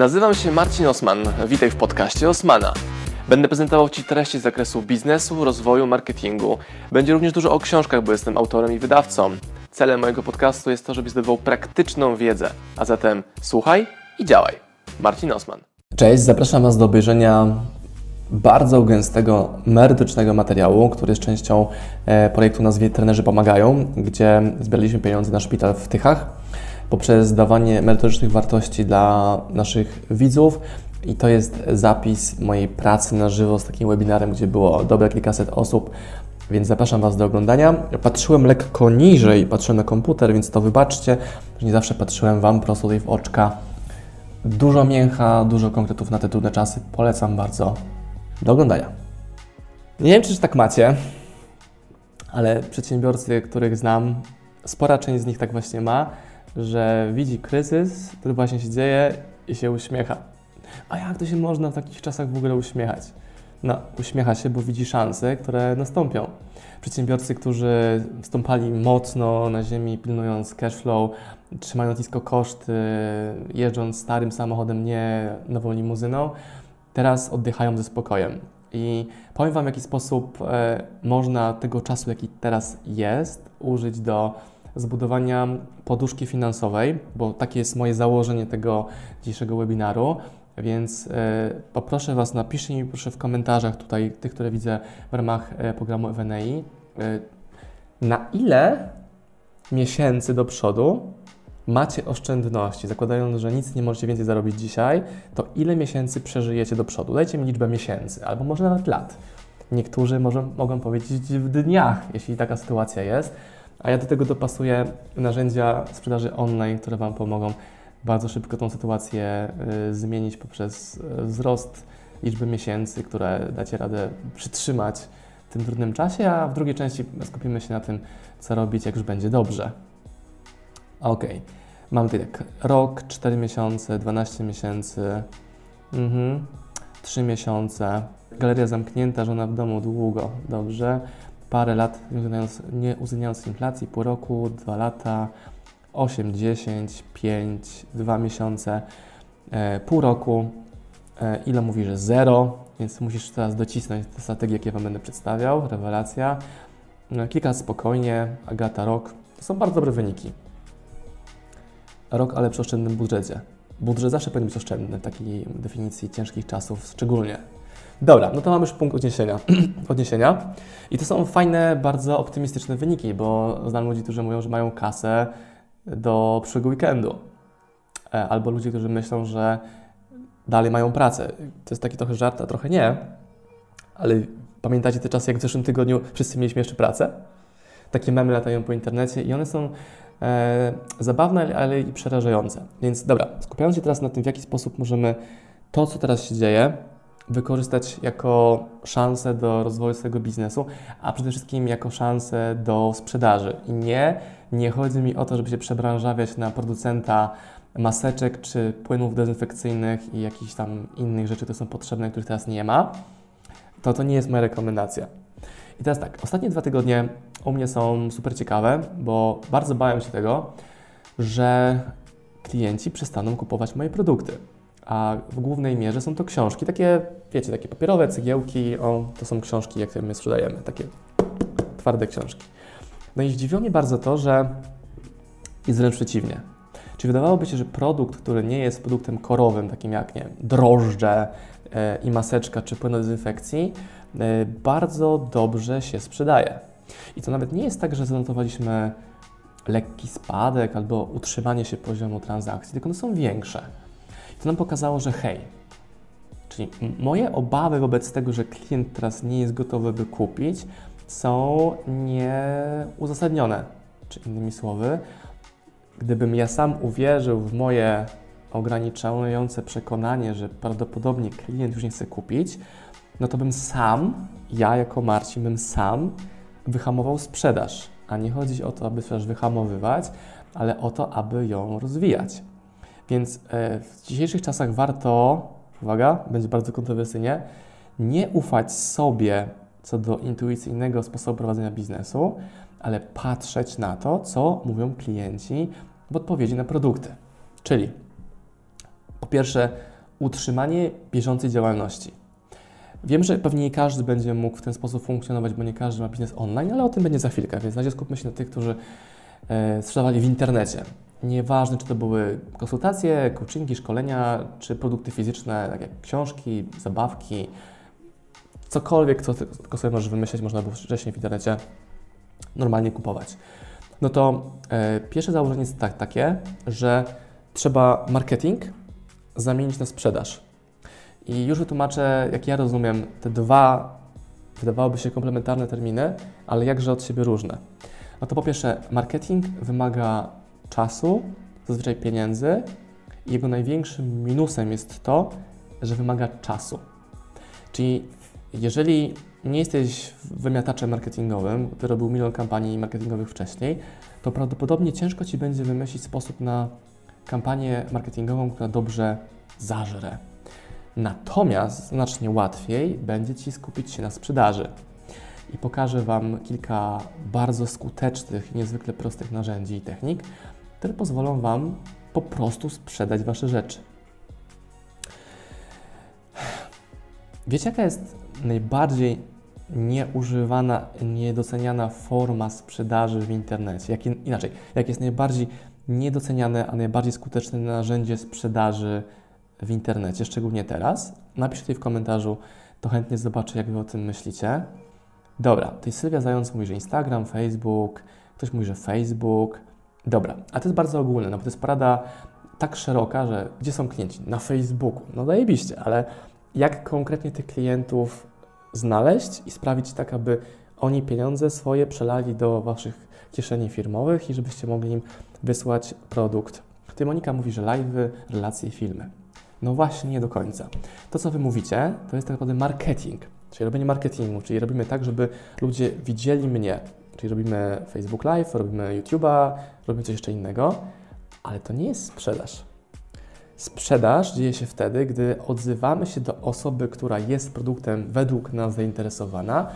Nazywam się Marcin Osman. Witaj w podcaście Osmana. Będę prezentował Ci treści z zakresu biznesu, rozwoju, marketingu. Będzie również dużo o książkach, bo jestem autorem i wydawcą. Celem mojego podcastu jest to, żebyś zdobywał praktyczną wiedzę. A zatem słuchaj i działaj. Marcin Osman. Cześć, zapraszam Was do obejrzenia bardzo gęstego, merytorycznego materiału, który jest częścią e, projektu nazwie Trenerzy Pomagają, gdzie zbieraliśmy pieniądze na szpital w Tychach poprzez dawanie merytorycznych wartości dla naszych widzów. I to jest zapis mojej pracy na żywo z takim webinarem, gdzie było dobre kilkaset osób, więc zapraszam Was do oglądania. Patrzyłem lekko niżej, patrzyłem na komputer, więc to wybaczcie, że nie zawsze patrzyłem Wam prosto tutaj w oczka. Dużo mięcha, dużo konkretów na te trudne czasy. Polecam bardzo. Do oglądania. Nie wiem, czy tak macie, ale przedsiębiorcy, których znam, spora część z nich tak właśnie ma, że widzi kryzys, który właśnie się dzieje i się uśmiecha. A jak to się można w takich czasach w ogóle uśmiechać? No, uśmiecha się, bo widzi szanse, które nastąpią. Przedsiębiorcy, którzy stąpali mocno na ziemi, pilnując cash flow, trzymając nisko koszty, jeżdżąc starym samochodem, nie nową limuzyną, teraz oddychają ze spokojem. I powiem Wam, w jaki sposób e, można tego czasu, jaki teraz jest, użyć do zbudowania poduszki finansowej, bo takie jest moje założenie tego dzisiejszego webinaru. Więc e, poproszę Was, napiszcie mi proszę w komentarzach tutaj, tych, które widzę w ramach e, programu FNAI, e, na ile miesięcy do przodu macie oszczędności, zakładając, że nic nie możecie więcej zarobić dzisiaj, to ile miesięcy przeżyjecie do przodu? Dajcie mi liczbę miesięcy, albo może nawet lat. Niektórzy może, mogą powiedzieć w dniach, jeśli taka sytuacja jest, a ja do tego dopasuję narzędzia sprzedaży online, które Wam pomogą bardzo szybko tą sytuację y, zmienić poprzez y, wzrost liczby miesięcy, które dacie radę przytrzymać w tym trudnym czasie, a w drugiej części skupimy się na tym, co robić, jak już będzie dobrze. Ok, mamy tutaj tak, rok, 4 miesiące, 12 miesięcy, mhm. 3 miesiące, galeria zamknięta, żona w domu długo, dobrze, parę lat nie uwzględniając inflacji, pół roku, dwa lata, 8, 10, 5, 2 miesiące, e, pół roku. E, ile mówi, że 0, więc musisz teraz docisnąć te strategie, jakie Wam będę przedstawiał. Rewelacja. No, kilka spokojnie, Agata rok. To są bardzo dobre wyniki. Rok, ale przy oszczędnym budżecie. Budżet zawsze powinien być oszczędny w takiej definicji ciężkich czasów szczególnie. Dobra, no to mamy już punkt odniesienia. odniesienia. I to są fajne, bardzo optymistyczne wyniki, bo znam ludzi, którzy mówią, że mają kasę do przyszłego weekendu. E, albo ludzie, którzy myślą, że dalej mają pracę. To jest taki trochę żart, a trochę nie. Ale pamiętacie te czasy, jak w zeszłym tygodniu wszyscy mieliśmy jeszcze pracę? Takie memy latają po internecie i one są e, zabawne, ale i przerażające. Więc dobra, skupiając się teraz na tym, w jaki sposób możemy to, co teraz się dzieje, wykorzystać jako szansę do rozwoju swojego biznesu, a przede wszystkim jako szansę do sprzedaży. I nie, nie chodzi mi o to, żeby się przebranżawiać na producenta maseczek czy płynów dezynfekcyjnych i jakichś tam innych rzeczy, które są potrzebne, których teraz nie ma. To to nie jest moja rekomendacja. I teraz tak, ostatnie dwa tygodnie u mnie są super ciekawe, bo bardzo bałem się tego, że klienci przestaną kupować moje produkty a w głównej mierze są to książki, takie, wiecie, takie papierowe, cegiełki, o, to są książki, jakie my sprzedajemy, takie twarde książki. No i zdziwiło mnie bardzo to, że jest wręcz przeciwnie. Czy wydawałoby się, że produkt, który nie jest produktem korowym, takim jak nie drożdże e, i maseczka czy płyn do dezynfekcji, e, bardzo dobrze się sprzedaje. I to nawet nie jest tak, że zanotowaliśmy lekki spadek albo utrzymanie się poziomu transakcji, tylko one są większe to nam pokazało, że hej, czyli moje obawy wobec tego, że klient teraz nie jest gotowy, by kupić, są nieuzasadnione. Czy innymi słowy, gdybym ja sam uwierzył w moje ograniczające przekonanie, że prawdopodobnie klient już nie chce kupić, no to bym sam, ja jako Marcin, bym sam wyhamował sprzedaż. A nie chodzi o to, aby sprzedaż wyhamowywać, ale o to, aby ją rozwijać. Więc e, w dzisiejszych czasach warto, uwaga, będzie bardzo kontrowersyjnie, nie ufać sobie co do intuicyjnego sposobu prowadzenia biznesu, ale patrzeć na to, co mówią klienci w odpowiedzi na produkty. Czyli po pierwsze, utrzymanie bieżącej działalności. Wiem, że pewnie nie każdy będzie mógł w ten sposób funkcjonować, bo nie każdy ma biznes online, ale o tym będzie za chwilkę, więc na razie skupmy się na tych, którzy e, sprzedawali w internecie. Nieważne, czy to były konsultacje, coachingi, szkolenia, czy produkty fizyczne, tak jak książki, zabawki, cokolwiek, co tylko sobie możesz wymyśleć, można było wcześniej w internecie normalnie kupować. No to e, pierwsze założenie jest tak, takie, że trzeba marketing zamienić na sprzedaż. I już wytłumaczę, jak ja rozumiem te dwa, wydawałoby się komplementarne terminy, ale jakże od siebie różne. No to po pierwsze, marketing wymaga czasu, zazwyczaj pieniędzy. Jego największym minusem jest to, że wymaga czasu. Czyli jeżeli nie jesteś wymiataczem marketingowym, wyrobił milion kampanii marketingowych wcześniej, to prawdopodobnie ciężko Ci będzie wymyślić sposób na kampanię marketingową, która dobrze zażre. Natomiast znacznie łatwiej będzie Ci skupić się na sprzedaży. I pokażę Wam kilka bardzo skutecznych i niezwykle prostych narzędzi i technik, które pozwolą Wam po prostu sprzedać Wasze rzeczy. Wiecie, jaka jest najbardziej nieużywana, niedoceniana forma sprzedaży w internecie? Jak, inaczej, jak jest najbardziej niedoceniane, a najbardziej skuteczne narzędzie sprzedaży w internecie, szczególnie teraz? Napiszcie tutaj w komentarzu, to chętnie zobaczę, jak Wy o tym myślicie. Dobra, tutaj Sylwia Zając mówi, że Instagram, Facebook, ktoś mówi, że Facebook. Dobra, a to jest bardzo ogólne, no bo to jest porada tak szeroka, że gdzie są klienci? Na Facebooku. No zajebiście, ale jak konkretnie tych klientów znaleźć i sprawić tak, aby oni pieniądze swoje przelali do Waszych kieszeni firmowych i żebyście mogli im wysłać produkt. Tutaj Monika mówi, że live, relacje i filmy. No właśnie, nie do końca. To, co Wy mówicie, to jest tak naprawdę marketing, czyli robienie marketingu, czyli robimy tak, żeby ludzie widzieli mnie, czyli robimy Facebook Live, robimy YouTube'a, robimy coś jeszcze innego, ale to nie jest sprzedaż. Sprzedaż dzieje się wtedy, gdy odzywamy się do osoby, która jest produktem według nas zainteresowana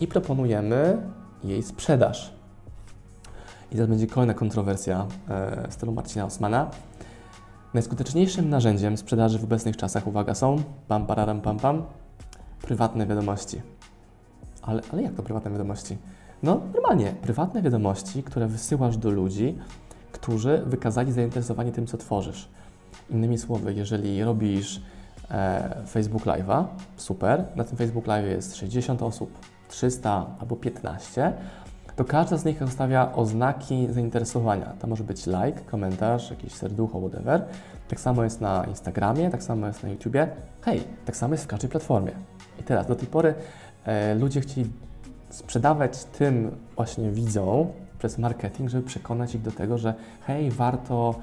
i proponujemy jej sprzedaż. I teraz będzie kolejna kontrowersja e, w stylu Marcina Osmana. Najskuteczniejszym narzędziem sprzedaży w obecnych czasach, uwaga, są pam, pararam, pam, pam, prywatne wiadomości. Ale, ale jak to prywatne wiadomości? No, normalnie, prywatne wiadomości, które wysyłasz do ludzi, którzy wykazali zainteresowanie tym, co tworzysz. Innymi słowy, jeżeli robisz e, Facebook Live'a, super, na tym Facebook Live jest 60 osób, 300 albo 15, to każda z nich zostawia oznaki zainteresowania. To może być like, komentarz, jakiś serducho, whatever. Tak samo jest na Instagramie, tak samo jest na YouTubie. Hej, tak samo jest w każdej platformie. I teraz, do tej pory e, ludzie chcieli sprzedawać tym właśnie widzom przez marketing, żeby przekonać ich do tego, że hej, warto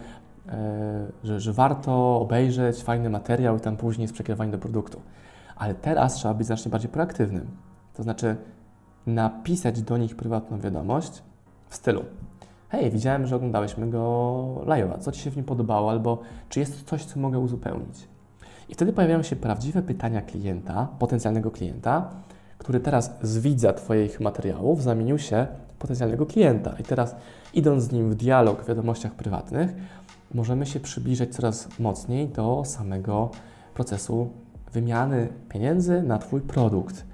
E, że, że warto obejrzeć fajny materiał i tam później jest przekierowanie do produktu. Ale teraz trzeba być znacznie bardziej proaktywnym. To znaczy napisać do nich prywatną wiadomość w stylu hej, widziałem, że oglądałeś mego live'a, co Ci się w nim podobało, albo czy jest coś, co mogę uzupełnić. I wtedy pojawiają się prawdziwe pytania klienta, potencjalnego klienta, który teraz z widza Twoich materiałów zamienił się w potencjalnego klienta. I teraz idąc z nim w dialog w wiadomościach prywatnych, możemy się przybliżać coraz mocniej do samego procesu wymiany pieniędzy na Twój produkt.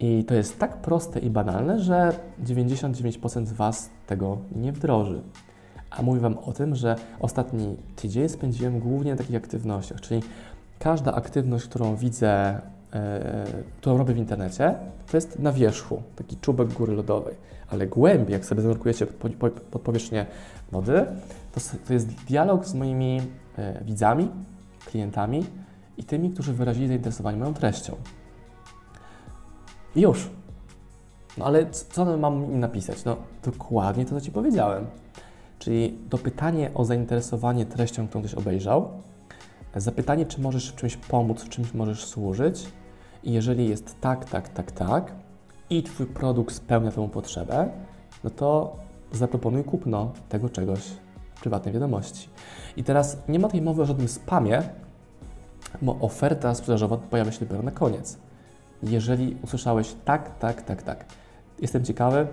I to jest tak proste i banalne, że 99% z Was tego nie wdroży. A mówię Wam o tym, że ostatni tydzień spędziłem głównie na takich aktywnościach, czyli każda aktywność, którą widzę, którą robię w internecie, to jest na wierzchu, taki czubek góry lodowej. Ale głębiej, jak sobie zanurkujecie pod, pod powierzchnię wody, to, to jest dialog z moimi e, widzami, klientami i tymi, którzy wyrazili zainteresowanie moją treścią. I już. No ale co mam im napisać? No dokładnie to, co Ci powiedziałem. Czyli dopytanie o zainteresowanie treścią, którą ktoś obejrzał, zapytanie, czy możesz w czymś pomóc, w czymś możesz służyć i jeżeli jest tak, tak, tak, tak i Twój produkt spełnia tę potrzebę, no to zaproponuj kupno tego czegoś w prywatnej wiadomości. I teraz nie ma tej mowy o żadnym spamie, bo oferta sprzedażowa pojawia się dopiero na koniec. Jeżeli usłyszałeś tak, tak, tak, tak, jestem ciekawy,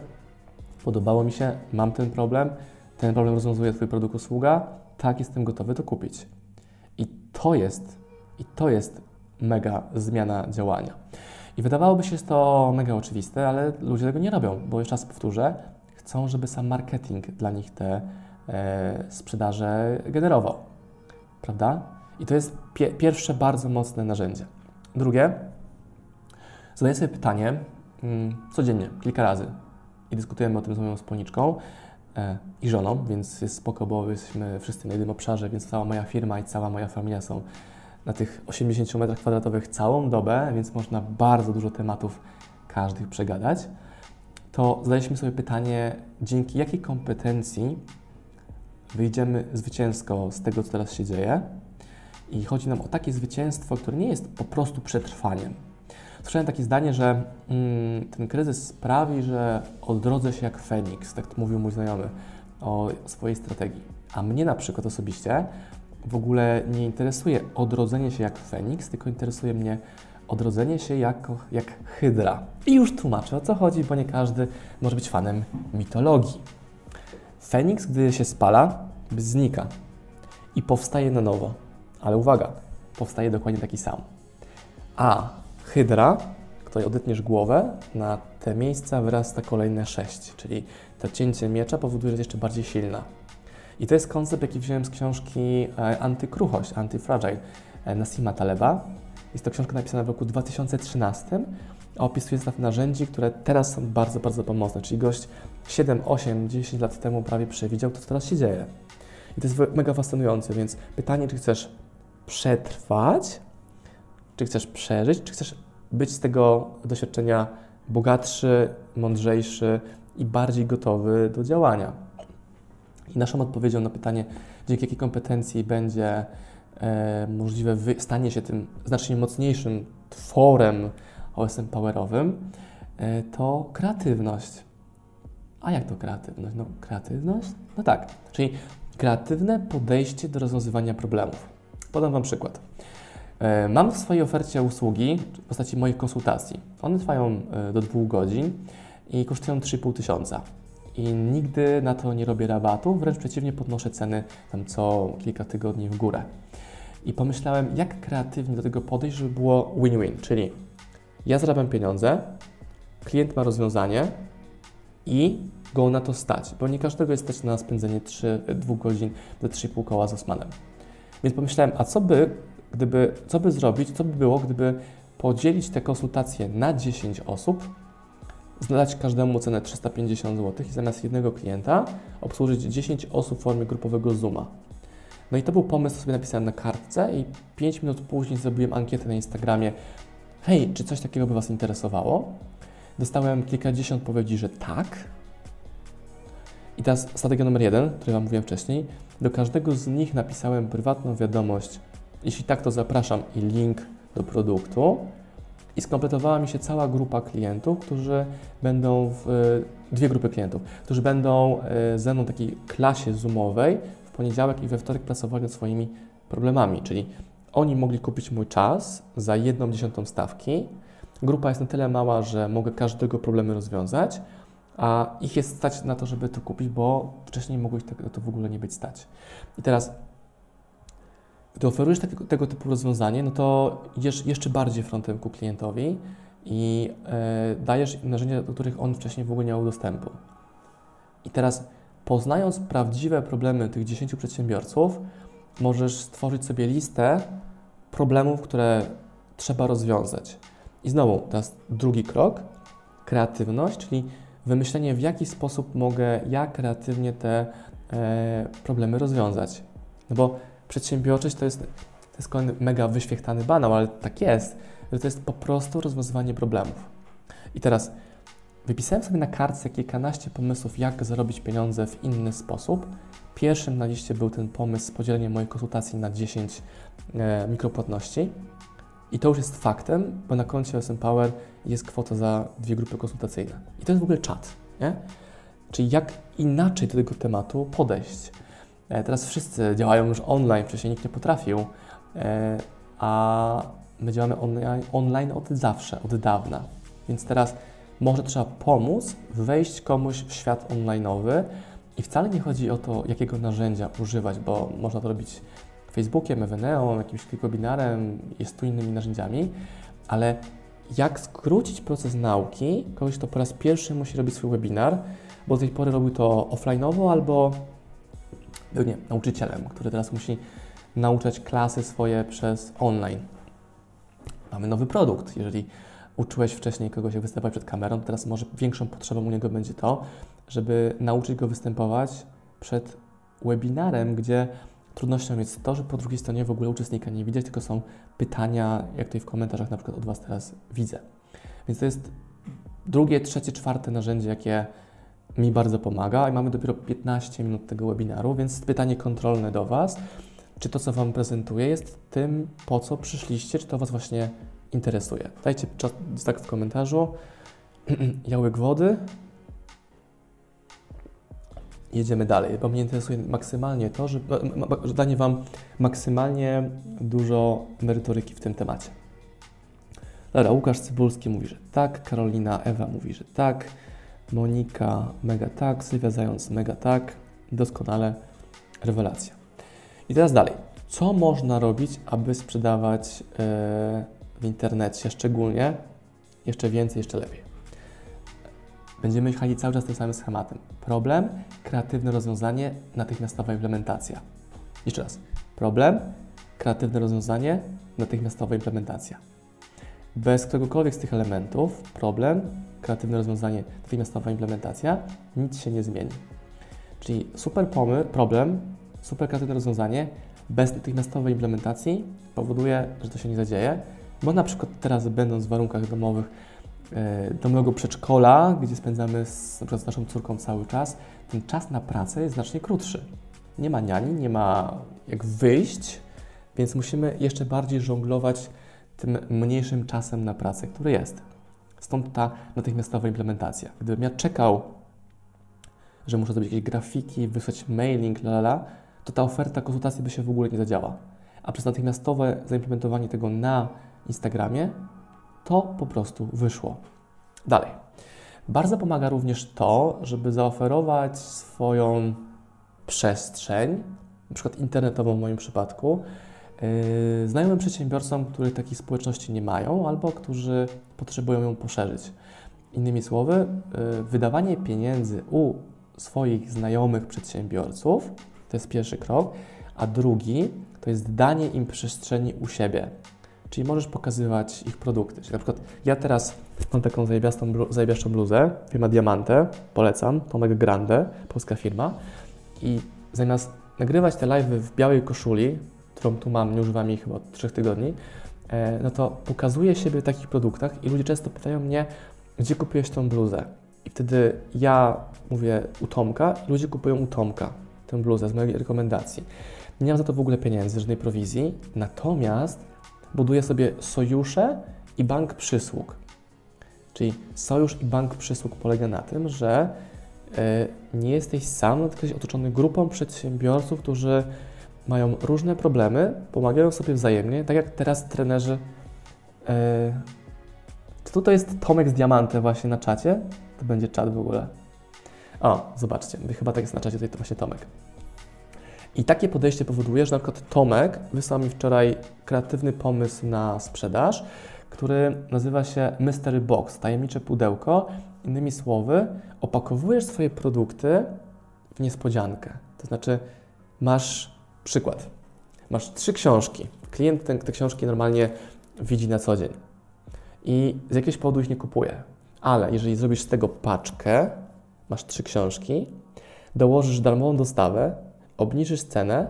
podobało mi się, mam ten problem, ten problem rozwiązuje Twój produkt, usługa, tak, jestem gotowy to kupić. I to jest, I to jest mega zmiana działania. I wydawałoby się to mega oczywiste, ale ludzie tego nie robią, bo jeszcze raz powtórzę, chcą, żeby sam marketing dla nich te e, sprzedaże generował. Prawda? I to jest pie pierwsze bardzo mocne narzędzie. Drugie, zadaję sobie pytanie mm, codziennie, kilka razy i dyskutujemy o tym z moją wspólniczką e, i żoną, więc jest spoko, bo jesteśmy wszyscy na jednym obszarze, więc cała moja firma i cała moja familia są na tych 80 metrach kwadratowych całą dobę, więc można bardzo dużo tematów każdych przegadać. To zadaliśmy sobie pytanie, dzięki jakiej kompetencji wyjdziemy zwycięsko z tego, co teraz się dzieje. I chodzi nam o takie zwycięstwo, które nie jest po prostu przetrwaniem. Słyszałem takie zdanie, że mm, ten kryzys sprawi, że odrodzę się jak Feniks, tak mówił mój znajomy o swojej strategii. A mnie na przykład osobiście w ogóle nie interesuje odrodzenie się jak Feniks, tylko interesuje mnie odrodzenie się jako, jak Hydra. I już tłumaczę o co chodzi, bo nie każdy może być fanem mitologii. Feniks, gdy się spala, znika i powstaje na nowo. Ale uwaga, powstaje dokładnie taki sam. A Hydra, której odetniesz głowę, na te miejsca wyrasta kolejne sześć, czyli to cięcie miecza powoduje, że jest jeszcze bardziej silna. I to jest koncept, jaki wziąłem z książki e, Antykruchość, Antifragile e, Nasima Taleba. Jest to książka napisana w roku 2013, a opisuje zestaw narzędzi, które teraz są bardzo, bardzo pomocne. Czyli gość 7, 8, 10 lat temu prawie przewidział to, co teraz się dzieje. I to jest mega fascynujące, więc pytanie, czy chcesz przetrwać, czy chcesz przeżyć, czy chcesz być z tego doświadczenia bogatszy, mądrzejszy i bardziej gotowy do działania. I naszą odpowiedzią na pytanie, dzięki jakiej kompetencji będzie e, możliwe stanie się tym znacznie mocniejszym tworem OSM powerowym, e, to kreatywność. A jak to kreatywność? No, kreatywność? No tak, czyli kreatywne podejście do rozwiązywania problemów. Podam Wam przykład. E, mam w swojej ofercie usługi w postaci moich konsultacji. One trwają e, do dwóch godzin i kosztują 3,5 tysiąca i nigdy na to nie robię rabatu, wręcz przeciwnie, podnoszę ceny tam co kilka tygodni w górę. I pomyślałem, jak kreatywnie do tego podejść, żeby było win-win, czyli ja zarabiam pieniądze, klient ma rozwiązanie i go na to stać, bo nie każdego jest stać na spędzenie 3, 2 godzin do 3,5 koła z Osmanem. Więc pomyślałem, a co by, gdyby, co by zrobić, co by było, gdyby podzielić te konsultacje na 10 osób, znaleźć każdemu cenę 350 zł i zamiast jednego klienta obsłużyć 10 osób w formie grupowego Zooma. No i to był pomysł, sobie napisałem na kartce i 5 minut później zrobiłem ankietę na Instagramie. Hej, czy coś takiego by Was interesowało? Dostałem kilkadziesiąt odpowiedzi, że tak. I teraz strategia numer jeden, o której Wam mówiłem wcześniej. Do każdego z nich napisałem prywatną wiadomość. Jeśli tak, to zapraszam i link do produktu i skompletowała mi się cała grupa klientów, którzy będą w e, dwie grupy klientów, którzy będą e, ze mną w takiej klasie zoomowej w poniedziałek i we wtorek pracowali nad swoimi problemami, czyli oni mogli kupić mój czas za jedną dziesiątą stawki. Grupa jest na tyle mała, że mogę każdego problemu rozwiązać, a ich jest stać na to, żeby to kupić, bo wcześniej mogło ich to w ogóle nie być stać. I teraz gdy oferujesz tego, tego typu rozwiązanie, no to idziesz jeszcze bardziej frontem ku klientowi i e, dajesz narzędzia, do których on wcześniej w ogóle nie miał dostępu. I teraz, poznając prawdziwe problemy tych 10 przedsiębiorców, możesz stworzyć sobie listę problemów, które trzeba rozwiązać. I znowu, teraz drugi krok, kreatywność, czyli wymyślenie, w jaki sposób mogę ja kreatywnie te e, problemy rozwiązać. No bo przedsiębiorczość to jest, to jest kolejny mega wyświechtany banał, ale tak jest, że to jest po prostu rozwiązywanie problemów. I teraz wypisałem sobie na kartce kilkanaście pomysłów, jak zarobić pieniądze w inny sposób. Pierwszym na liście był ten pomysł z podzieleniem moich konsultacji na 10 e, mikropłatności. I to już jest faktem, bo na koncie OSM Power jest kwota za dwie grupy konsultacyjne. I to jest w ogóle czat, nie? Czyli jak inaczej do tego tematu podejść. E, teraz wszyscy działają już online, wcześniej nikt nie potrafił, e, a my działamy online, od zawsze, od dawna. Więc teraz może trzeba pomóc wejść komuś w świat online'owy i wcale nie chodzi o to, jakiego narzędzia używać, bo można to robić Facebookiem, Eveneą, jakimś webinarem i stu innymi narzędziami, ale jak skrócić proces nauki kogoś, kto po raz pierwszy musi robić swój webinar, bo do tej pory robił to offline'owo albo nie, nauczycielem, który teraz musi nauczać klasy swoje przez online. Mamy nowy produkt. Jeżeli uczyłeś wcześniej kogoś, jak występować przed kamerą, to teraz może większą potrzebą u niego będzie to, żeby nauczyć go występować przed webinarem, gdzie trudnością jest to, że po drugiej stronie w ogóle uczestnika nie widać, tylko są pytania, jak tutaj w komentarzach na przykład od Was teraz widzę. Więc to jest drugie, trzecie, czwarte narzędzie, jakie mi bardzo pomaga i mamy dopiero 15 minut tego webinaru, więc pytanie kontrolne do Was, czy to, co Wam prezentuję, jest tym, po co przyszliście, czy to Was właśnie interesuje. Dajcie tak w komentarzu. Jałek wody. Jedziemy dalej, bo mnie interesuje maksymalnie to, że, że danie Wam maksymalnie dużo merytoryki w tym temacie. Dobra, Łukasz Cybulski mówi, że tak, Karolina Ewa mówi, że tak, Monika mega tak, Sylwia Zając mega tak, doskonale, rewelacja. I teraz dalej. Co można robić, aby sprzedawać yy, w internecie, szczególnie jeszcze więcej, jeszcze lepiej? Będziemy jechali cały czas tym samym schematem. Problem, kreatywne rozwiązanie, natychmiastowa implementacja. Jeszcze raz. Problem, kreatywne rozwiązanie, natychmiastowa implementacja. Bez któregokolwiek z tych elementów, problem, kreatywne rozwiązanie, natychmiastowa implementacja, nic się nie zmieni. Czyli super pomysł, problem, super kreatywne rozwiązanie, bez natychmiastowej implementacji powoduje, że to się nie zadzieje, bo na przykład teraz będąc w warunkach domowych, e, domowego przedszkola, gdzie spędzamy z, na przykład z naszą córką cały czas, ten czas na pracę jest znacznie krótszy. Nie ma niani, nie ma jak wyjść, więc musimy jeszcze bardziej żonglować tym mniejszym czasem na pracę, który jest. Stąd ta natychmiastowa implementacja. Gdybym ja czekał, że muszę zrobić jakieś grafiki, wysłać mailing, lalala, to ta oferta konsultacji by się w ogóle nie zadziała. A przez natychmiastowe zaimplementowanie tego na Instagramie, to po prostu wyszło. Dalej. Bardzo pomaga również to, żeby zaoferować swoją przestrzeń, na przykład internetową w moim przypadku, znajomym przedsiębiorcom, którzy takiej społeczności nie mają albo którzy potrzebują ją poszerzyć. Innymi słowy, yy, wydawanie pieniędzy u swoich znajomych przedsiębiorców to jest pierwszy krok, a drugi to jest danie im przestrzeni u siebie. Czyli możesz pokazywać ich produkty. Czyli na przykład ja teraz mam taką zajebiastą bluzę, firma Diamante, polecam, Tomek Grande, polska firma i zamiast nagrywać te live w białej koszuli, którą tu mam, nie używam jej chyba od 3 tygodni, e, no to pokazuję siebie w takich produktach i ludzie często pytają mnie, gdzie kupiłeś tą bluzę? I wtedy ja mówię u Tomka, ludzie kupują u Tomka tę bluzę z mojej rekomendacji. Nie mam za to w ogóle pieniędzy, żadnej prowizji, natomiast buduję sobie sojusze i bank przysług. Czyli sojusz i bank przysług polega na tym, że e, nie jesteś sam, tylko jesteś otoczony grupą przedsiębiorców, którzy mają różne problemy, pomagają sobie wzajemnie, tak jak teraz trenerzy. E, czy tutaj jest Tomek z Diamante właśnie na czacie? To będzie czat w ogóle. O, zobaczcie, chyba tak jest na czacie, tutaj to właśnie Tomek. I takie podejście powoduje, że na przykład Tomek wysłał mi wczoraj kreatywny pomysł na sprzedaż, który nazywa się Mystery Box, tajemnicze pudełko. Innymi słowy, opakowujesz swoje produkty w niespodziankę. To znaczy, masz przykład. Masz trzy książki. Klient te, te książki normalnie widzi na co dzień i z jakiegoś powodu ich nie kupuje. Ale jeżeli zrobisz z tego paczkę, masz trzy książki, dołożysz darmową dostawę, obniżysz cenę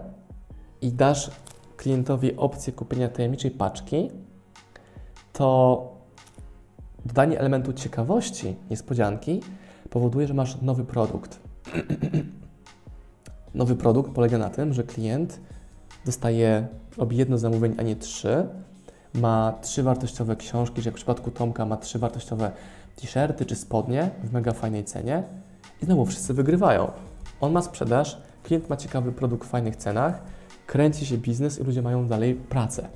i dasz klientowi opcję kupienia tajemniczej paczki, to dodanie elementu ciekawości, niespodzianki powoduje, że masz nowy produkt. nowy produkt polega na tym, że klient dostaje, robi jedno zamówienie, a nie trzy, ma trzy wartościowe książki, że w przypadku Tomka ma trzy wartościowe t-shirty czy spodnie w mega fajnej cenie i znowu wszyscy wygrywają. On ma sprzedaż, klient ma ciekawy produkt w fajnych cenach, kręci się biznes i ludzie mają dalej pracę.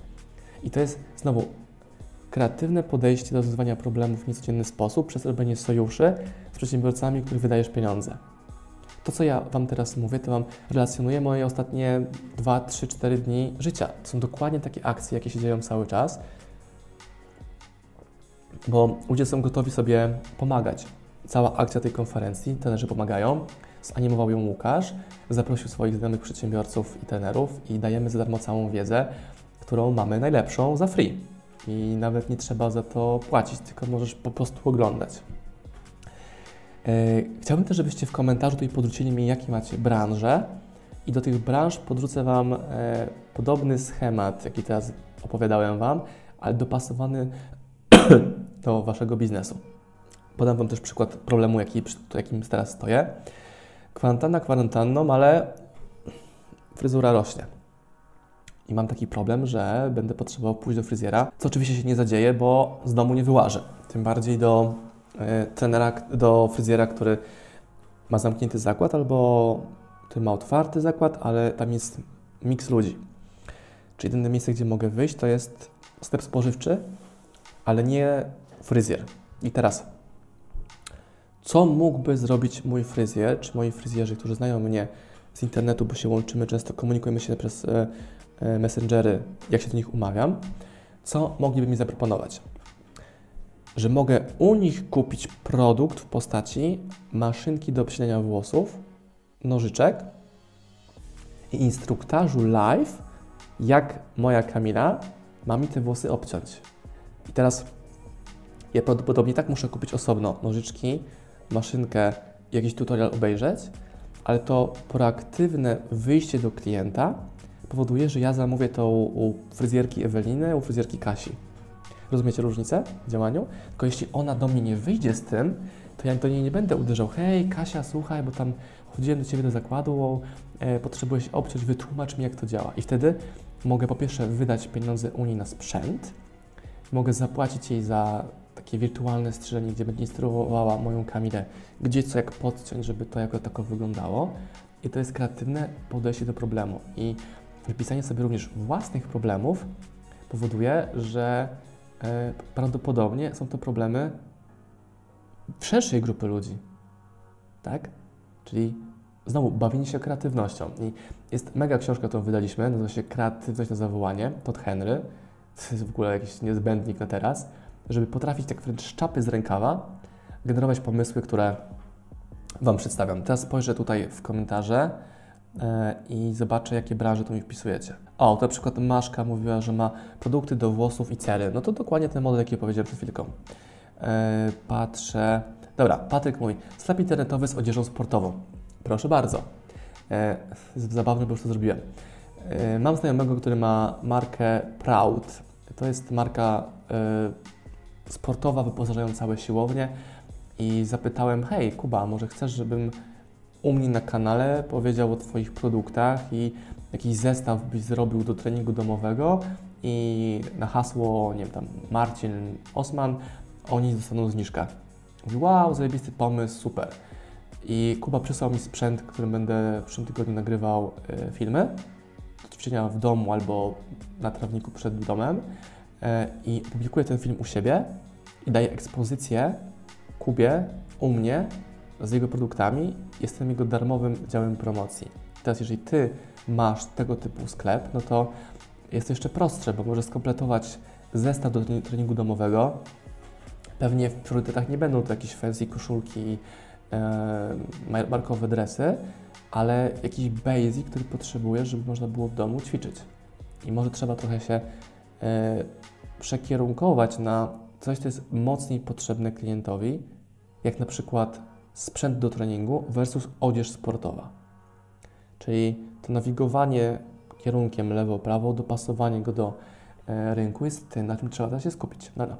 I to jest znowu kreatywne podejście do rozwiązywania problemów w niecodzienny sposób przez robienie sojuszy z przedsiębiorcami, których wydajesz pieniądze. To, co ja Wam teraz mówię, to Wam relacjonuję moje ostatnie 2, 3, 4 dni życia. To są dokładnie takie akcje, jakie się dzieją cały czas, bo ludzie są gotowi sobie pomagać. Cała akcja tej konferencji, trenerzy pomagają, zanimował ją Łukasz, zaprosił swoich znajomych przedsiębiorców i trenerów i dajemy za darmo całą wiedzę, którą mamy najlepszą za free. I nawet nie trzeba za to płacić, tylko możesz po prostu oglądać. E, chciałbym też, żebyście w komentarzu tutaj podrzucili mi, jakie macie branże i do tych branż podrzucę Wam e, podobny schemat, jaki teraz opowiadałem Wam, ale dopasowany do Waszego biznesu. Podam Wam też przykład problemu, jaki, jakim teraz stoję. Kwarantanna kwarantanną, ale fryzura rośnie. I mam taki problem, że będę potrzebował pójść do fryzjera, co oczywiście się nie zadzieje, bo z domu nie wyłażę. Tym bardziej do trenera, do fryzjera, który ma zamknięty zakład albo który ma otwarty zakład, ale tam jest miks ludzi. Czyli jedyne miejsce, gdzie mogę wyjść, to jest sklep spożywczy, ale nie fryzjer. I teraz co mógłby zrobić mój fryzjer, czy moi fryzjerzy, którzy znają mnie z internetu, bo się łączymy, często komunikujemy się przez e, e, messengery, jak się do nich umawiam, co mogliby mi zaproponować? Że mogę u nich kupić produkt w postaci maszynki do obcinania włosów, nożyczek i instruktażu live, jak moja Kamila ma mi te włosy obciąć. I teraz ja prawdopodobnie tak muszę kupić osobno nożyczki, maszynkę, jakiś tutorial obejrzeć, ale to proaktywne wyjście do klienta powoduje, że ja zamówię to u fryzjerki Eweliny, u fryzjerki Kasi. Rozumiecie różnicę w działaniu? Tylko jeśli ona do mnie nie wyjdzie z tym, to ja do niej nie będę uderzał, hej Kasia, słuchaj, bo tam chodziłem do Ciebie do zakładu, e, potrzebujesz obciąć, wytłumacz mi jak to działa. I wtedy mogę po pierwsze wydać pieniądze Unii na sprzęt, mogę zapłacić jej za takie wirtualne strzyżenie, gdzie będzie instruowała moją Kamilę, gdzie co jak podciąć, żeby to jako tako wyglądało. I to jest kreatywne podejście do problemu. I wypisanie sobie również własnych problemów powoduje, że prawdopodobnie są to problemy szerszej grupy ludzi. Tak? Czyli znowu bawienie się kreatywnością. I jest mega książka, którą wydaliśmy, nazywa się Kreatywność na zawołanie, Todd Henry. To jest w ogóle jakiś niezbędnik na teraz żeby potrafić tak wręcz szczapy z rękawa generować pomysły, które Wam przedstawiam. Teraz spojrzę tutaj w komentarze e, i zobaczę, jakie branże tu mi wpisujecie. O, na przykład Maszka mówiła, że ma produkty do włosów i cery. No to dokładnie ten model, jaki powiedziałem przed chwilką. E, patrzę. Dobra, Patryk mój. Sklep internetowy z odzieżą sportową. Proszę bardzo. E, zabawne, bo już to zrobiłem. Mam znajomego, który ma markę Proud. To jest marka sportowa, wyposażają całe siłownie i zapytałem, hej Kuba, może chcesz, żebym u mnie na kanale powiedział o Twoich produktach i jakiś zestaw byś zrobił do treningu domowego i na hasło, nie wiem, tam Marcin Osman, oni dostaną zniżkę. Mówi, wow, zajebisty pomysł, super. I Kuba przysłał mi sprzęt, którym będę w przyszłym tygodniu nagrywał y, filmy ćwiczenia w domu albo na trawniku przed domem. E, i publikuję ten film u siebie i daję ekspozycję Kubie u mnie z jego produktami. Jestem jego darmowym działem promocji. Teraz, jeżeli Ty masz tego typu sklep, no to jest to jeszcze prostsze, bo możesz skompletować zestaw do treningu domowego. Pewnie w priorytetach nie będą to jakieś fancy koszulki, e, markowe dresy, ale jakiś basic, który potrzebujesz, żeby można było w domu ćwiczyć. I może trzeba trochę się E, przekierunkować na coś, co jest mocniej potrzebne klientowi, jak na przykład sprzęt do treningu versus odzież sportowa. Czyli to nawigowanie kierunkiem lewo-prawo, dopasowanie go do e, rynku jest tym, na czym trzeba się skupić. Dobra.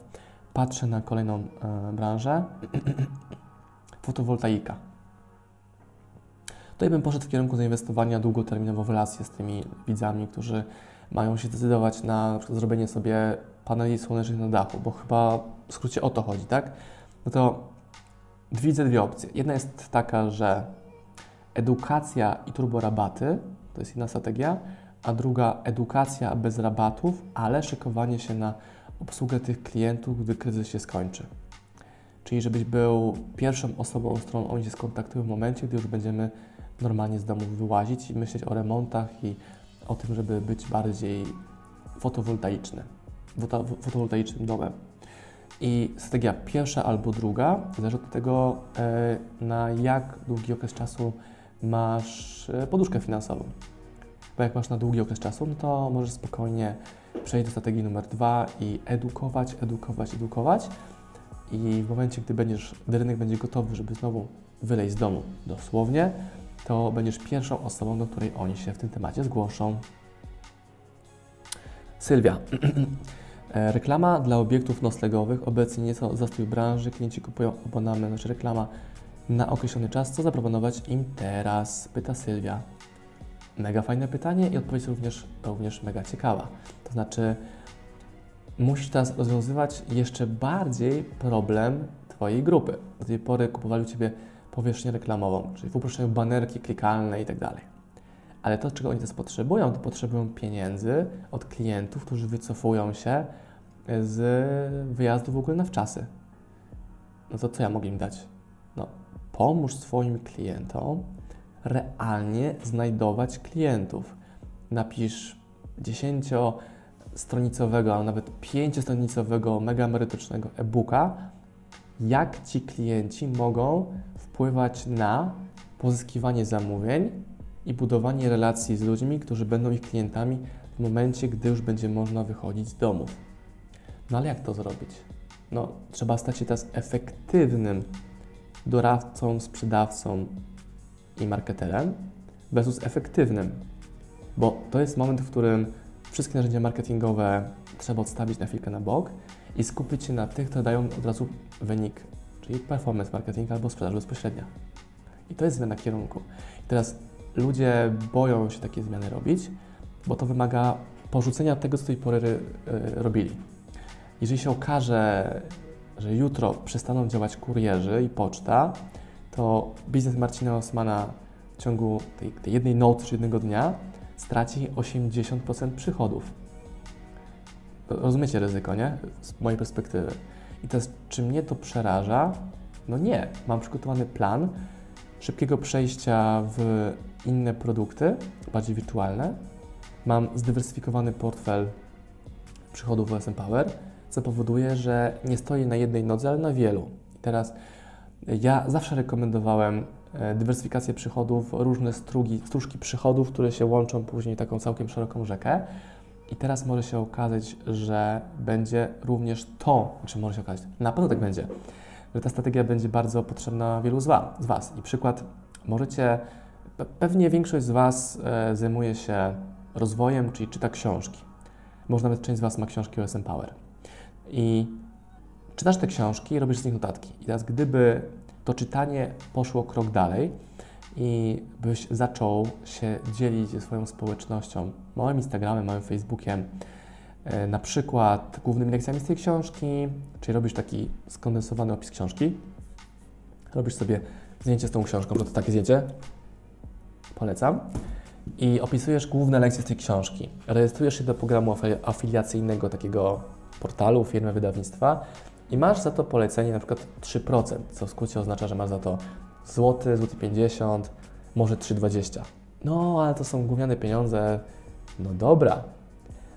Patrzę na kolejną e, branżę. Fotowoltaika. Tutaj bym poszedł w kierunku zainwestowania długoterminowo w relacje z tymi widzami, którzy mają się zdecydować na, na zrobienie sobie paneli słonecznych na dachu, bo chyba w skrócie o to chodzi, tak? No to widzę dwie opcje. Jedna jest taka, że edukacja i turborabaty to jest jedna strategia, a druga edukacja bez rabatów, ale szykowanie się na obsługę tych klientów, gdy kryzys się skończy. Czyli żebyś był pierwszą osobą, z którą oni się skontaktują w momencie, gdy już będziemy normalnie z domu wyłazić i myśleć o remontach i o tym, żeby być bardziej fotowoltaiczny, fotowoltaicznym domem. I strategia pierwsza albo druga zależy od tego, e, na jak długi okres czasu masz e, poduszkę finansową. Bo jak masz na długi okres czasu, no to możesz spokojnie przejść do strategii numer dwa i edukować, edukować, edukować. I w momencie, gdy będziesz, gdy rynek będzie gotowy, żeby znowu wyleźć z domu dosłownie, to będziesz pierwszą osobą, do której oni się w tym temacie zgłoszą. Sylwia. E, reklama dla obiektów noclegowych. Obecnie nieco zastój branży. Klienci kupują abonament, znaczy reklama na określony czas. Co zaproponować im teraz? Pyta Sylwia. Mega fajne pytanie i odpowiedź również, również mega ciekawa. To znaczy, musisz teraz rozwiązywać jeszcze bardziej problem Twojej grupy. Do tej pory kupowali u Ciebie powierzchnię reklamową, czyli w uproszczeniu banerki klikalne i tak. Ale to, czego oni teraz potrzebują, to potrzebują pieniędzy od klientów, którzy wycofują się z wyjazdu w ogóle na wczasy. No to co ja mogę im dać? No, pomóż swoim klientom realnie znajdować klientów. Napisz 10-stronicowego, a nawet 5-stronicowego, mega emerytycznego e-booka, jak ci klienci mogą wpływać na pozyskiwanie zamówień i budowanie relacji z ludźmi, którzy będą ich klientami w momencie, gdy już będzie można wychodzić z domów. No ale jak to zrobić? No, trzeba stać się teraz efektywnym doradcą, sprzedawcą i marketerem versus efektywnym, bo to jest moment, w którym wszystkie narzędzia marketingowe trzeba odstawić na chwilkę na bok i skupić się na tych, które dają od razu wynik, czyli performance marketing albo sprzedaż bezpośrednia. I to jest zmiana kierunku. I teraz ludzie boją się takie zmiany robić, bo to wymaga porzucenia tego, co do tej pory y, robili. Jeżeli się okaże, że jutro przestaną działać kurierzy i poczta, to biznes Marcina Osmana w ciągu tej, tej jednej nocy czy jednego dnia straci 80% przychodów. Rozumiecie ryzyko, nie? Z mojej perspektywy. I teraz, czy mnie to przeraża? No nie. Mam przygotowany plan szybkiego przejścia w inne produkty, bardziej wirtualne. Mam zdywersyfikowany portfel przychodów w SM Power, co powoduje, że nie stoję na jednej nodze, ale na wielu. I teraz ja zawsze rekomendowałem e, dywersyfikację przychodów, różne strugi, stróżki przychodów, które się łączą później taką całkiem szeroką rzekę. I teraz może się okazać, że będzie również to, czy może się okazać, na pewno tak będzie, że ta strategia będzie bardzo potrzebna wielu. Z was. I przykład, możecie, pewnie większość z Was e, zajmuje się rozwojem, czyli czyta książki. Może nawet część z Was ma książki o SM Power. I czytasz te książki robisz z nich notatki. I teraz, gdyby to czytanie poszło krok dalej i byś zaczął się dzielić ze swoją społecznością, małym Instagramem, małym Facebookiem, e, na przykład głównymi lekcjami z tej książki, czyli robisz taki skondensowany opis książki, robisz sobie zdjęcie z tą książką, to takie zdjęcie, polecam, i opisujesz główne lekcje z tej książki. Rejestrujesz się do programu afiliacyjnego takiego portalu, firmy wydawnictwa i masz za to polecenie na przykład 3%, co w skrócie oznacza, że masz za to złoty, złoty 50, może 3,20. No, ale to są gówniane pieniądze. No dobra,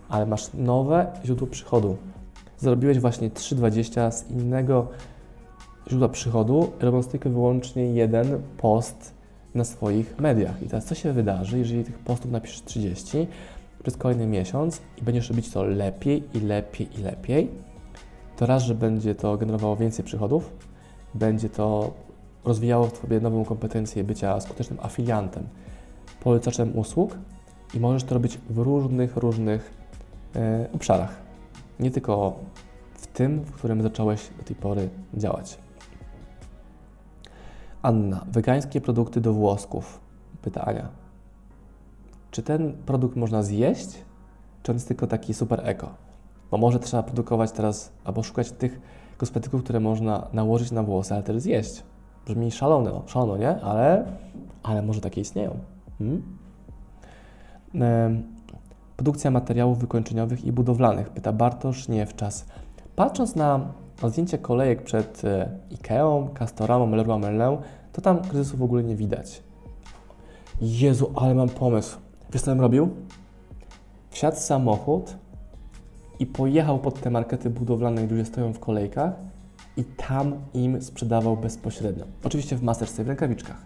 ale masz nowe źródło przychodu. Zrobiłeś właśnie 3,20 z innego źródła przychodu, robiąc tylko wyłącznie jeden post na swoich mediach. I teraz co się wydarzy, jeżeli tych postów napiszesz 30 przez kolejny miesiąc i będziesz robić to lepiej i lepiej i lepiej, to raz, że będzie to generowało więcej przychodów, będzie to rozwijało w Tobie nową kompetencję bycia skutecznym afiliantem, polecaczem usług i możesz to robić w różnych, różnych e, obszarach. Nie tylko w tym, w którym zacząłeś do tej pory działać. Anna, wegańskie produkty do włosków. Pyta Ania. Czy ten produkt można zjeść, czy on jest tylko taki super eko? Bo może trzeba produkować teraz, albo szukać tych kosmetyków, które można nałożyć na włosy, ale też zjeść. Brzmi szalone, szalono, nie? Ale, ale może takie istnieją. Hmm? Produkcja materiałów wykończeniowych i budowlanych, pyta Bartosz Niewczas. Patrząc na na zdjęcie kolejek przed e, Ikeą, Castorama, Leroy Merlin, to tam kryzysu w ogóle nie widać. Jezu, ale mam pomysł. Wiesz co bym robił? Wsiadł samochód i pojechał pod te markety budowlane, gdzie ludzie stoją w kolejkach i tam im sprzedawał bezpośrednio. Oczywiście w maseczce, w rękawiczkach.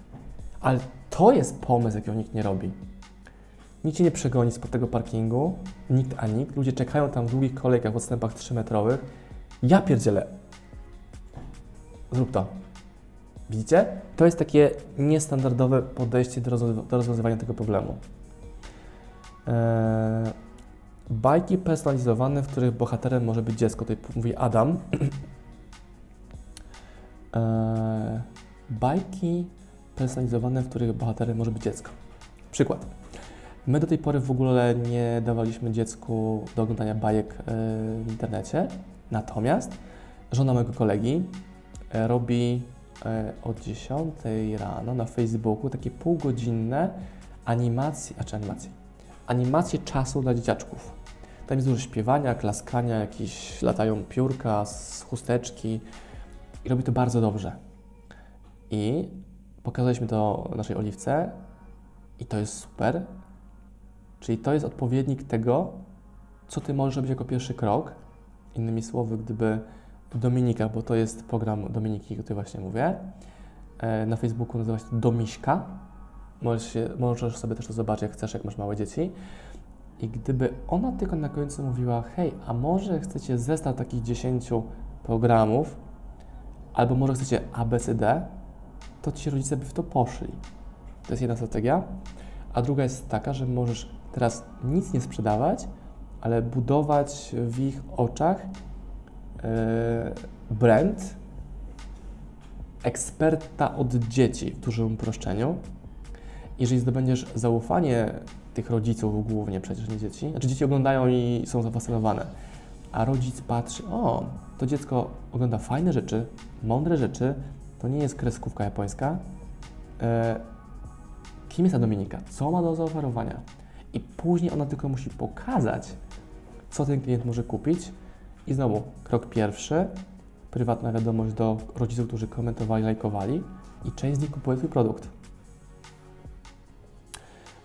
Ale to jest pomysł, jakiego nikt nie robi. Nikt cię nie przegoni spod tego parkingu, nikt a nikt. Ludzie czekają tam w długich kolejkach w odstępach 3-metrowych. Ja pierdzielę. Zrób to. Widzicie? To jest takie niestandardowe podejście do, rozwiąz- do rozwiązywania tego problemu. Eee, bajki personalizowane, w których bohaterem może być dziecko. Tutaj mówi Adam. eee, bajki personalizowane, w których bohaterem może być dziecko. Przykład. My do tej pory w ogóle nie dawaliśmy dziecku do oglądania bajek e, w internecie, natomiast żona mojego kolegi e, robi e, o 10 rano na Facebooku takie półgodzinne animacje, a czy animacje, animacje czasu dla dzieciaczków. Tam jest dużo śpiewania, klaskania, jakieś latają piórka z chusteczki i robi to bardzo dobrze. I pokazaliśmy to naszej Oliwce i to jest super. Czyli to jest odpowiednik tego, co Ty możesz robić jako pierwszy krok. Innymi słowy, gdyby Dominika, bo to jest program Dominiki, o której właśnie mówię, e, na Facebooku nazywa się Domiśka. Możesz, się, możesz sobie też to zobaczyć, jak chcesz, jak masz małe dzieci. I gdyby ona tylko na końcu mówiła, hej, a może chcecie zestaw takich 10 programów, albo może chcecie ABCD, to ci rodzice by w to poszli. To jest jedna strategia. A druga jest taka, że możesz teraz nic nie sprzedawać, ale budować w ich oczach e, brand eksperta od dzieci w dużym uproszczeniu. Jeżeli zdobędziesz zaufanie tych rodziców, głównie przecież nie dzieci, znaczy dzieci oglądają i są zafascynowane, a rodzic patrzy, o, to dziecko ogląda fajne rzeczy, mądre rzeczy, to nie jest kreskówka japońska. E, kim jest ta Dominika? Co ma do zaoferowania? I później ona tylko musi pokazać, co ten klient może kupić. I znowu, krok pierwszy, prywatna wiadomość do rodziców, którzy komentowali, lajkowali i część z nich kupuje Twój produkt.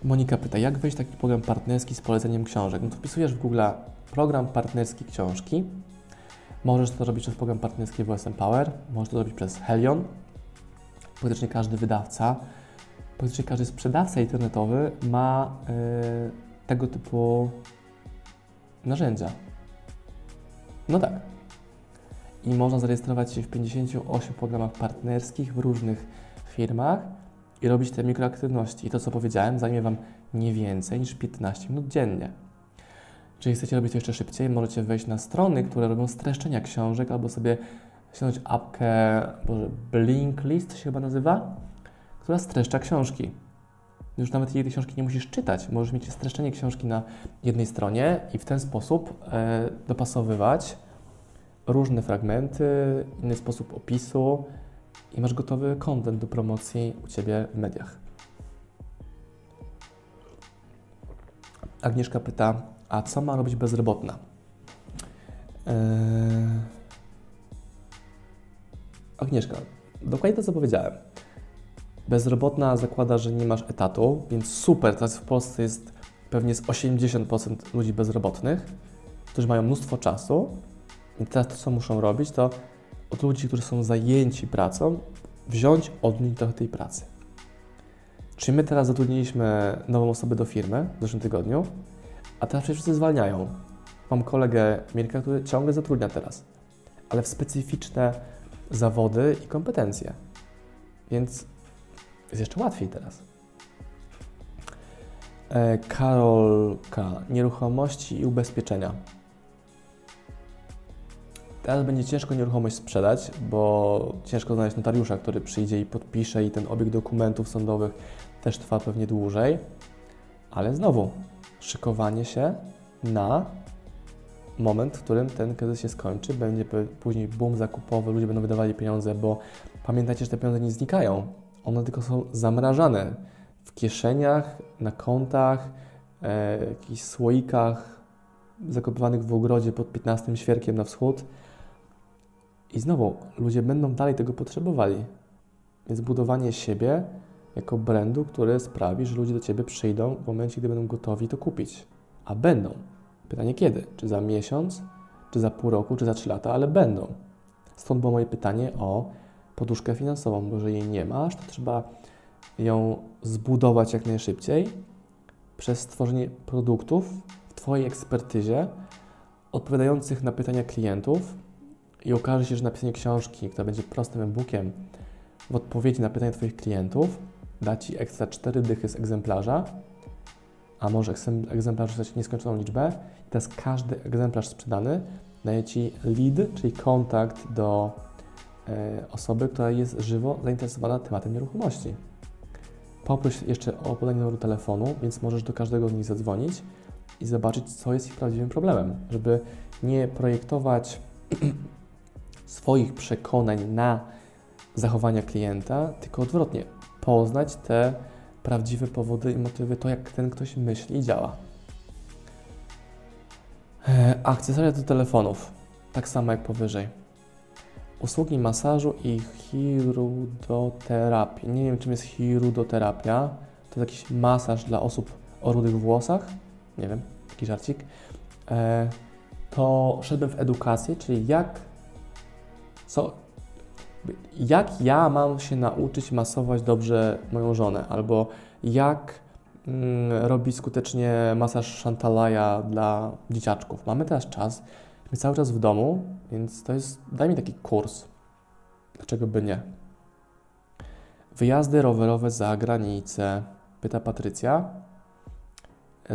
Monika pyta, jak wejść w taki program partnerski z poleceniem książek? No to wpisujesz w Google program partnerski książki. Możesz to robić przez program partnerski WSM Power, możesz to robić przez Helion. Praktycznie każdy wydawca, praktycznie każdy sprzedawca internetowy ma y, tego typu narzędzia. No tak. I można zarejestrować się w 58 programach partnerskich w różnych firmach i robić te mikroaktywności. I to, co powiedziałem, zajmie Wam nie więcej niż 15 minut dziennie. Jeżeli chcecie robić to jeszcze szybciej, możecie wejść na strony, które robią streszczenia książek, albo sobie ściągnąć apkę, Boże, Blinklist się chyba nazywa, która streszcza książki. Już nawet jej książki nie musisz czytać, możesz mieć streszczenie książki na jednej stronie i w ten sposób e, dopasowywać różne fragmenty, inny sposób opisu i masz gotowy content do promocji u Ciebie w mediach. Agnieszka pyta, a co ma robić bezrobotna? Eee... Agnieszka, dokładnie to, co powiedziałem. Bezrobotna zakłada, że nie masz etatu, więc super, teraz w Polsce jest pewnie z 80% ludzi bezrobotnych, którzy mają mnóstwo czasu i teraz to, co muszą robić, to od ludzi, którzy są zajęci pracą, wziąć od nich trochę tej pracy. Czyli my teraz zatrudniliśmy nową osobę do firmy w zeszłym tygodniu, a teraz przecież wszyscy zwalniają. Mam kolegę Mirka, który ciągle zatrudnia teraz, ale w specyficzne zawody i kompetencje. Więc jest jeszcze łatwiej teraz. E, Karolka, nieruchomości i ubezpieczenia. Teraz będzie ciężko nieruchomość sprzedać, bo ciężko znaleźć notariusza, który przyjdzie i podpisze i ten obieg dokumentów sądowych też trwa pewnie dłużej. Ale znowu, szykowanie się na moment, w którym ten kryzys się skończy, będzie później boom zakupowy, ludzie będą wydawali pieniądze, bo pamiętajcie, że te pieniądze nie znikają. One tylko są zamrażane w kieszeniach, na kontach, e, jakichś słoikach zakopywanych w ogrodzie pod 15 świerkiem na wschód. I znowu, ludzie będą dalej tego potrzebowali. Więc budowanie siebie jako brandu, który sprawi, że ludzie do Ciebie przyjdą w momencie, gdy będą gotowi to kupić. A będą. Pytanie kiedy? Czy za miesiąc, czy za pół roku, czy za trzy lata, ale będą. Stąd było moje pytanie o poduszkę finansową, bo jeżeli jej nie masz, to trzeba ją zbudować jak najszybciej przez stworzenie produktów w Twojej ekspertyzie odpowiadających na pytania klientów i okaże się, że napisanie książki, która będzie prostym e-bookiem w odpowiedzi na pytania Twoich klientów da Ci ekstra 4 dychy z egzemplarza, a może egzemplarz dostać nieskończoną liczbę. I teraz każdy egzemplarz sprzedany daje Ci lead, czyli kontakt do osoby, która jest żywo zainteresowana tematem nieruchomości. Poproś jeszcze o podanie numeru telefonu, więc możesz do każdego z nich zadzwonić i zobaczyć, co jest ich prawdziwym problemem, żeby nie projektować swoich przekonań na zachowania klienta, tylko odwrotnie, poznać te prawdziwe powody i motywy, to jak ten ktoś myśli i działa. E, akcesoria do telefonów, tak samo jak powyżej. Usługi masażu i chirudoterapii. Nie wiem, czym jest chirudoterapia. To jest jakiś masaż dla osób o rudych włosach. Nie wiem, taki żarcik. E, to szedłem w edukację, czyli jak, co, jak ja mam się nauczyć masować dobrze moją żonę, albo jak mm, robić skutecznie masaż Shantalaja dla dzieciaczków. Mamy teraz czas, my cały czas w domu, więc to jest, daj mi taki kurs. Dlaczego by nie? Wyjazdy rowerowe za granicę, pyta Patrycja.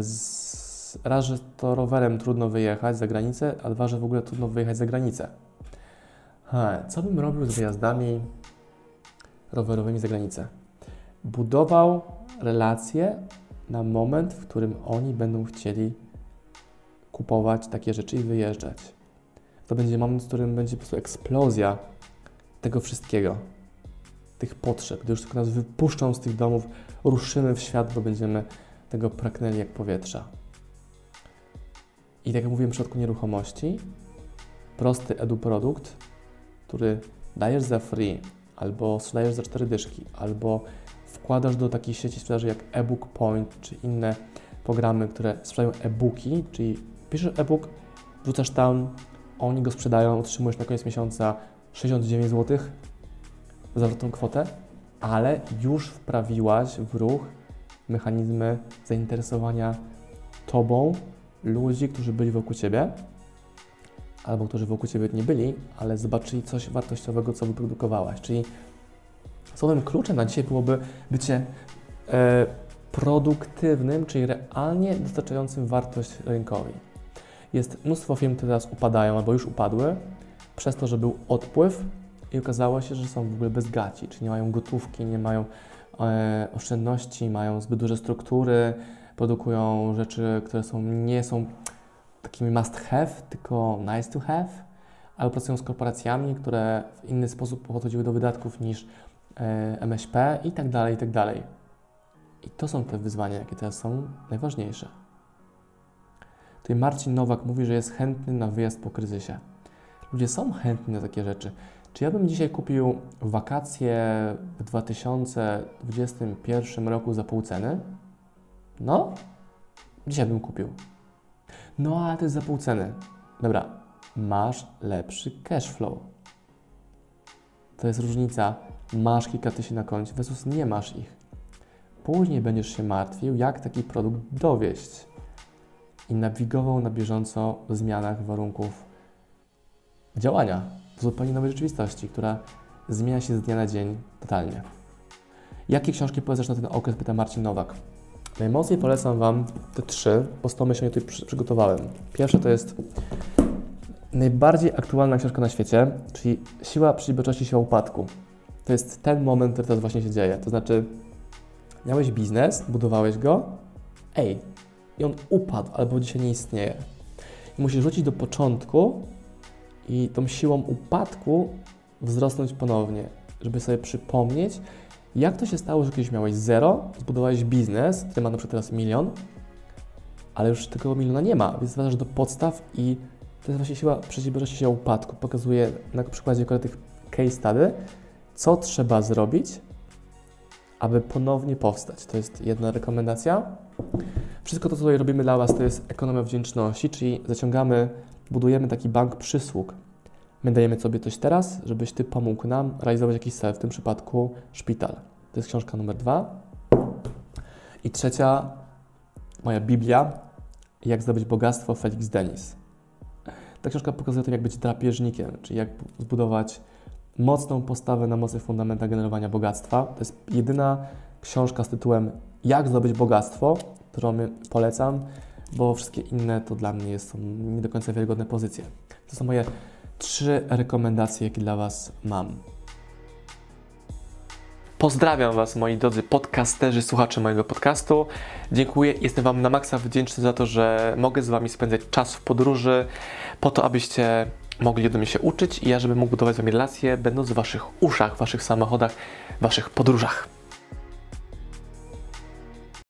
Z, raz, że to rowerem trudno wyjechać za granicę, a dwa, że w ogóle trudno wyjechać za granicę. Co bym robił z wyjazdami rowerowymi za granicę? Budował relacje na moment, w którym oni będą chcieli kupować takie rzeczy i wyjeżdżać. To będzie moment, w którym będzie po prostu eksplozja tego wszystkiego, tych potrzeb. Gdy już tylko nas wypuszczą z tych domów, ruszymy w świat, bo będziemy tego pragnęli jak powietrza. I tak jak mówiłem w przypadku nieruchomości, prosty edu-produkt który dajesz za free, albo sprzedajesz za cztery dyszki, albo wkładasz do takiej sieci sprzedaży jak ebook point, czy inne programy, które sprzedają e-booki, czyli piszesz e-book, wrzucasz tam, oni go sprzedają, otrzymujesz na koniec miesiąca 69 zł za tą kwotę, ale już wprawiłaś w ruch mechanizmy zainteresowania Tobą ludzi, którzy byli wokół Ciebie albo którzy wokół Ciebie nie byli, ale zobaczyli coś wartościowego, co wyprodukowałaś. Czyli słowem kluczem na dzisiaj byłoby bycie e, produktywnym, czyli realnie dostarczającym wartość rynkowi. Jest mnóstwo firm, które teraz upadają albo już upadły, przez to, że był odpływ i okazało się, że są w ogóle bez gaci, czyli nie mają gotówki, nie mają e, oszczędności, mają zbyt duże struktury, produkują rzeczy, które są, nie są takimi must have, tylko nice to have, albo pracują z korporacjami, które w inny sposób podchodziły do wydatków niż e, MŚP i tak dalej, i tak dalej. I to są te wyzwania, jakie teraz są najważniejsze. Tutaj Marcin Nowak mówi, że jest chętny na wyjazd po kryzysie. Ludzie są chętni na takie rzeczy. Czy ja bym dzisiaj kupił wakacje w 2021 roku za pół ceny? No, dzisiaj bym kupił. No ale to jest za pół ceny. Dobra, masz lepszy cash flow. To jest różnica. Masz kilka tysięcy na koncie versus nie masz ich. Później będziesz się martwił, jak taki produkt dowieść i nawigował na bieżąco w zmianach warunków działania w zupełnie nowej rzeczywistości, która zmienia się z dnia na dzień totalnie. Jakie książki polecasz na ten okres? Pyta Marcin Nowak. Najmocniej polecam Wam te trzy, bo z tą myślą tutaj przygotowałem. Pierwsze to jest najbardziej aktualna książka na świecie, czyli Siła przedsiębiorczości, siła upadku. To jest ten moment, który teraz właśnie się dzieje. To znaczy, miałeś biznes, budowałeś go, ej, i on upadł albo dzisiaj nie istnieje. I musisz wrócić do początku i tą siłą upadku wzrosnąć ponownie, żeby sobie przypomnieć, jak to się stało, że kiedyś miałeś zero, zbudowałeś biznes, który ma na przykład teraz milion, ale już tego miliona nie ma, więc wracasz do podstaw i To jest właśnie siła przedsiębiorczości, siła upadku. Pokazuję na przykładzie tych case study, co trzeba zrobić, aby ponownie powstać. To jest jedna rekomendacja. Wszystko to, co tutaj robimy dla Was, to jest ekonomia wdzięczności, czyli zaciągamy, budujemy taki bank przysług. My dajemy sobie coś teraz, żebyś Ty pomógł nam realizować jakiś cel, w tym przypadku szpital. To jest książka numer dwa. I trzecia, moja Biblia, jak zdobyć bogactwo, Felix Denis. Ta książka pokazuje to, jak być drapieżnikiem, czyli jak zbudować mocną postawę na mocnych fundamentach generowania bogactwa. To jest jedyna książka z tytułem Jak zdobyć bogactwo, którą polecam, bo wszystkie inne to dla mnie są nie do końca wiarygodne pozycje. To są moje trzy rekomendacje, jakie dla Was mam. Pozdrawiam Was, moi drodzy podcasterzy, słuchacze mojego podcastu. Dziękuję, jestem Wam na maksa wdzięczny za to, że mogę z Wami spędzać czas w podróży, po to, abyście mogli do mnie się uczyć i ja, żebym mógł budować z Wami relacje, będąc w Waszych uszach, Waszych samochodach, Waszych podróżach.